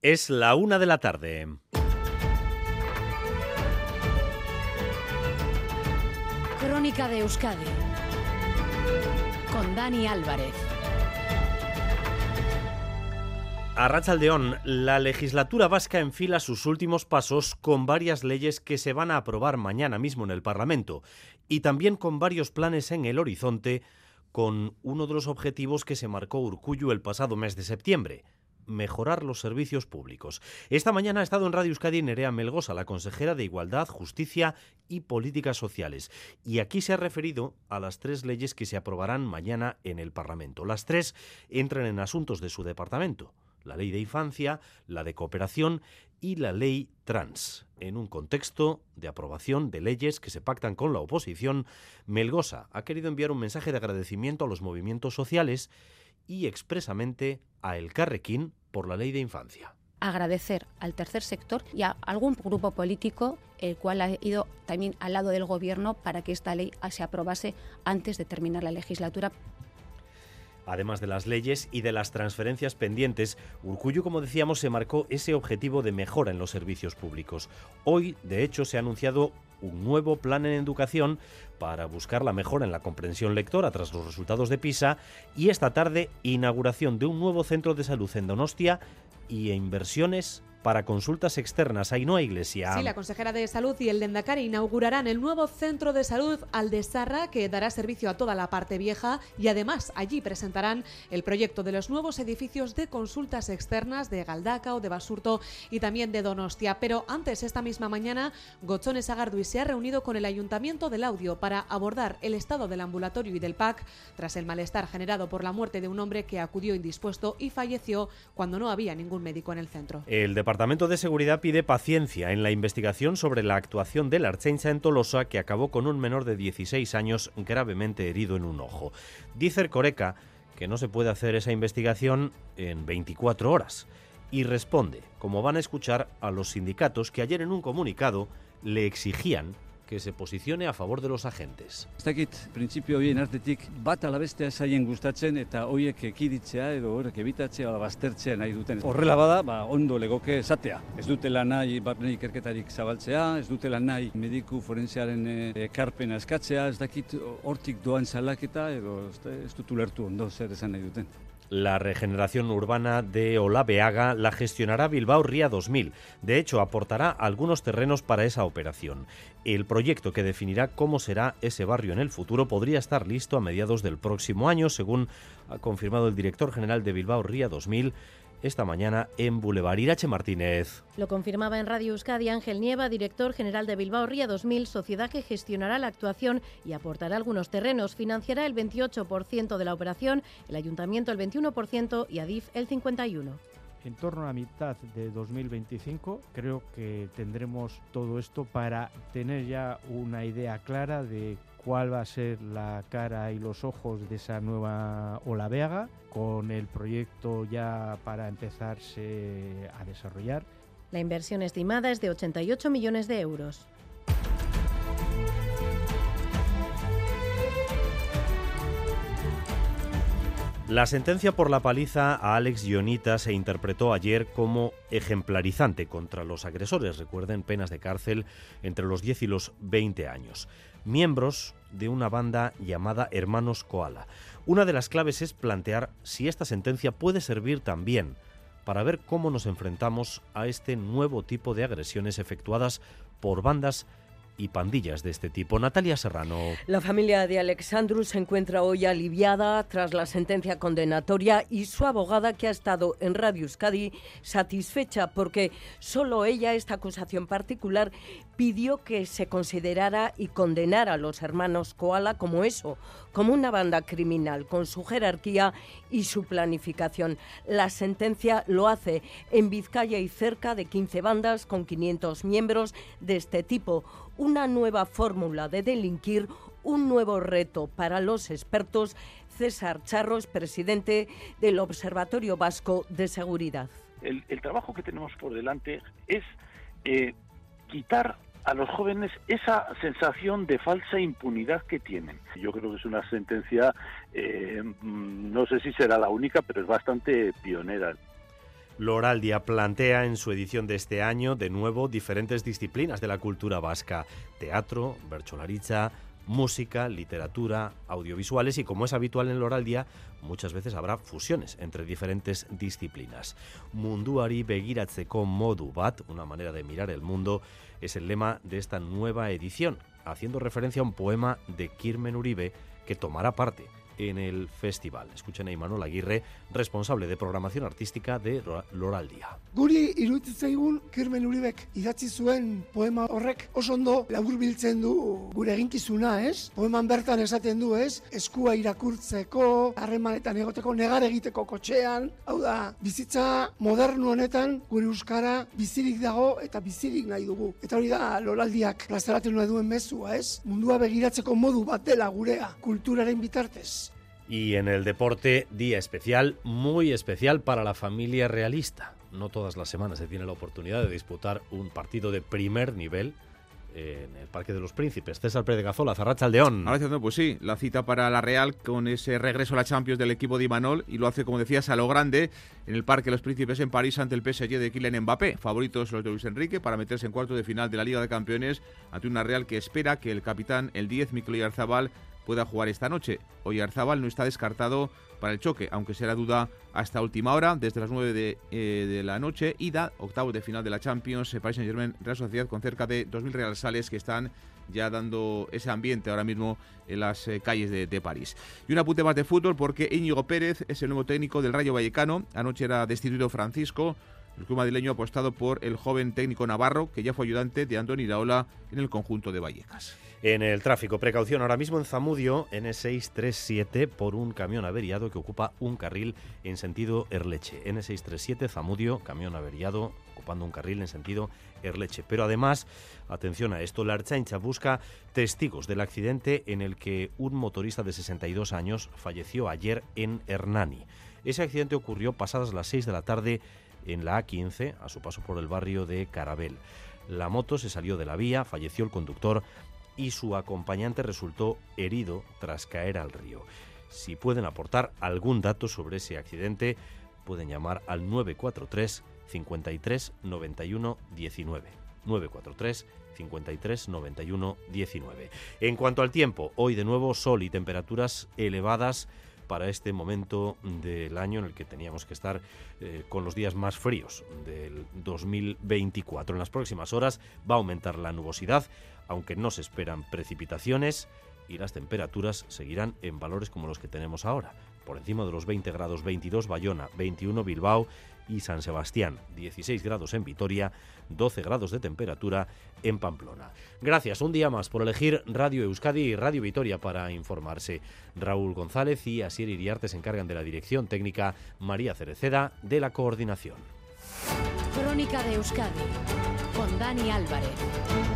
Es la una de la tarde. Crónica de Euskadi con Dani Álvarez. A Rachaldeón, la legislatura vasca enfila sus últimos pasos con varias leyes que se van a aprobar mañana mismo en el Parlamento y también con varios planes en el horizonte con uno de los objetivos que se marcó Urcuyu el pasado mes de septiembre, mejorar los servicios públicos. Esta mañana ha estado en Radio Euskadi Nerea Melgosa, la consejera de Igualdad, Justicia y Políticas Sociales. Y aquí se ha referido a las tres leyes que se aprobarán mañana en el Parlamento. Las tres entran en asuntos de su departamento. La ley de infancia, la de cooperación y la ley trans. En un contexto de aprobación de leyes que se pactan con la oposición, Melgosa ha querido enviar un mensaje de agradecimiento a los movimientos sociales y expresamente a El Carrequín por la ley de infancia agradecer al tercer sector y a algún grupo político el cual ha ido también al lado del gobierno para que esta ley se aprobase antes de terminar la legislatura. Además de las leyes y de las transferencias pendientes, Urcuyo, como decíamos, se marcó ese objetivo de mejora en los servicios públicos. Hoy, de hecho, se ha anunciado un nuevo plan en educación para buscar la mejora en la comprensión lectora tras los resultados de PISA y esta tarde inauguración de un nuevo centro de salud en Donostia y inversiones para consultas externas. Ainhoa Iglesia. Sí, la consejera de Salud y el Dendacari inaugurarán el nuevo centro de salud Aldesarra que dará servicio a toda la parte vieja y además allí presentarán el proyecto de los nuevos edificios de consultas externas de Galdaca o de Basurto y también de Donostia. Pero antes, esta misma mañana, Gochones Agardui se ha reunido con el Ayuntamiento del Audio para abordar el estado del ambulatorio y del PAC tras el malestar generado por la muerte de un hombre que acudió indispuesto y falleció cuando no había ningún médico en el centro. El Departamento de Seguridad pide paciencia en la investigación sobre la actuación de la Archencha en Tolosa que acabó con un menor de 16 años gravemente herido en un ojo. Dice el Coreca que no se puede hacer esa investigación en 24 horas y responde, como van a escuchar, a los sindicatos que ayer en un comunicado le exigían que se posicione a favor de los agentes. Ez dakit, printzipio horien artetik bat alabestea zaien gustatzen eta hoiek ekiditzea edo horrek ebitatzea ala baztertzea nahi duten. Horrela bada, ba, ondo legoke esatea. Ez dutela nahi barne ikerketarik zabaltzea, ez dutela nahi mediku forensearen ekarpena eskatzea, ez dakit hortik doan salaketa edo ez dut ulertu ondo zer esan nahi duten. La regeneración urbana de Olabeaga la gestionará Bilbao Ría 2000. De hecho, aportará algunos terrenos para esa operación. El proyecto que definirá cómo será ese barrio en el futuro podría estar listo a mediados del próximo año, según ha confirmado el director general de Bilbao Ría 2000 esta mañana en Boulevard Irache Martínez. Lo confirmaba en Radio Euskadi Ángel Nieva, director general de Bilbao Ría 2000, sociedad que gestionará la actuación y aportará algunos terrenos. Financiará el 28% de la operación, el ayuntamiento el 21% y Adif el 51%. En torno a la mitad de 2025 creo que tendremos todo esto para tener ya una idea clara de cuál va a ser la cara y los ojos de esa nueva Olaveaga, con el proyecto ya para empezarse a desarrollar. La inversión estimada es de 88 millones de euros. La sentencia por la paliza a Alex Ionita se interpretó ayer como ejemplarizante contra los agresores. Recuerden penas de cárcel entre los 10 y los 20 años. Miembros de una banda llamada Hermanos Koala. Una de las claves es plantear si esta sentencia puede servir también para ver cómo nos enfrentamos a este nuevo tipo de agresiones efectuadas por bandas y pandillas de este tipo. Natalia Serrano. La familia de Alexandru se encuentra hoy aliviada tras la sentencia condenatoria y su abogada, que ha estado en Radio Euskadi, satisfecha porque solo ella, esta acusación particular, pidió que se considerara y condenara a los hermanos Koala como eso, como una banda criminal, con su jerarquía y su planificación. La sentencia lo hace en Vizcaya y cerca de 15 bandas con 500 miembros de este tipo una nueva fórmula de delinquir, un nuevo reto para los expertos. César Charros, presidente del Observatorio Vasco de Seguridad. El, trabajo que tenemos por delante es eh, quitar a los jóvenes esa sensación de falsa impunidad que tienen. Yo creo que es una sentencia, eh, no sé si será la única, pero es bastante pionera. Loraldia plantea en su edición de este año de nuevo diferentes disciplinas de la cultura vasca, teatro, bercholaricha, música, literatura, audiovisuales y como es habitual en Loraldia, muchas veces habrá fusiones entre diferentes disciplinas. Munduari begiratzeko modu bat, una manera de mirar el mundo, es el lema de esta nueva edición, haciendo referencia a un poema de Kirmen Uribe que tomará parte en el festival. Escuchen a Imanol Aguirre, responsable de programación artística de Loraldia. Guri iruditzen zaigun Kirmen Uribek idatzi zuen poema horrek oso ondo laburbiltzen du gure eginkizuna, ez? Poeman bertan esaten du, ez? Eskua irakurtzeko, harremanetan egoteko, negar egiteko kotxean, hau da, bizitza modernu honetan gure euskara bizirik dago eta bizirik nahi dugu. Eta hori da Loraldiak plazaratzen duen mezua, ez? Mundua begiratzeko modu bat dela gurea, kulturaren bitartez. Y en el deporte, día especial, muy especial para la familia realista. No todas las semanas se tiene la oportunidad de disputar un partido de primer nivel en el Parque de los Príncipes. César Pérez Gazola, Zarracha Aldeón. pues sí, la cita para la Real con ese regreso a la Champions del equipo de Imanol y lo hace, como decías, a lo grande en el Parque de los Príncipes en París ante el PSG de Kylian Mbappé. Favoritos los de Luis Enrique para meterse en cuarto de final de la Liga de Campeones ante una Real que espera que el capitán, el 10, Mikel Arzabal, pueda jugar esta noche. Hoy Arzabal no está descartado para el choque, aunque será duda hasta última hora, desde las 9 de, eh, de la noche, ida, octavo de final de la Champions, Paris Saint-Germain, Real Sociedad, con cerca de 2.000 realsales que están ya dando ese ambiente ahora mismo en las eh, calles de, de, París. Y un apunte más de fútbol porque Íñigo Pérez es el nuevo técnico del Rayo Vallecano. Anoche era destituido Francisco. El club madrileño ha apostado por el joven técnico navarro, que ya fue ayudante de Andoni Iraola en el conjunto de Vallecas. En el tráfico, precaución ahora mismo en Zamudio, N637, por un camión averiado que ocupa un carril en sentido Erleche. N637, Zamudio, camión averiado ocupando un carril en sentido Erleche. Pero además, atención a esto, la Archancha busca testigos del accidente en el que un motorista de 62 años falleció ayer en Hernani. Ese accidente ocurrió pasadas las 6 de la tarde en la A15, a su paso por el barrio de Carabel. La moto se salió de la vía, falleció el conductor y su acompañante resultó herido tras caer al río. Si pueden aportar algún dato sobre ese accidente, pueden llamar al 943 53 91 19. 943 53 91 19. En cuanto al tiempo, hoy de nuevo sol y temperaturas elevadas para este momento del año en el que teníamos que estar eh, con los días más fríos del 2024. En las próximas horas va a aumentar la nubosidad, aunque no se esperan precipitaciones y las temperaturas seguirán en valores como los que tenemos ahora. Por encima de los 20 grados 22 Bayona, 21 Bilbao y San Sebastián, 16 grados en Vitoria, 12 grados de temperatura en Pamplona. Gracias un día más por elegir Radio Euskadi y Radio Vitoria para informarse. Raúl González y Asier Iriarte se encargan de la dirección técnica, María Cereceda de la coordinación. Crónica de Euskadi con Dani Álvarez.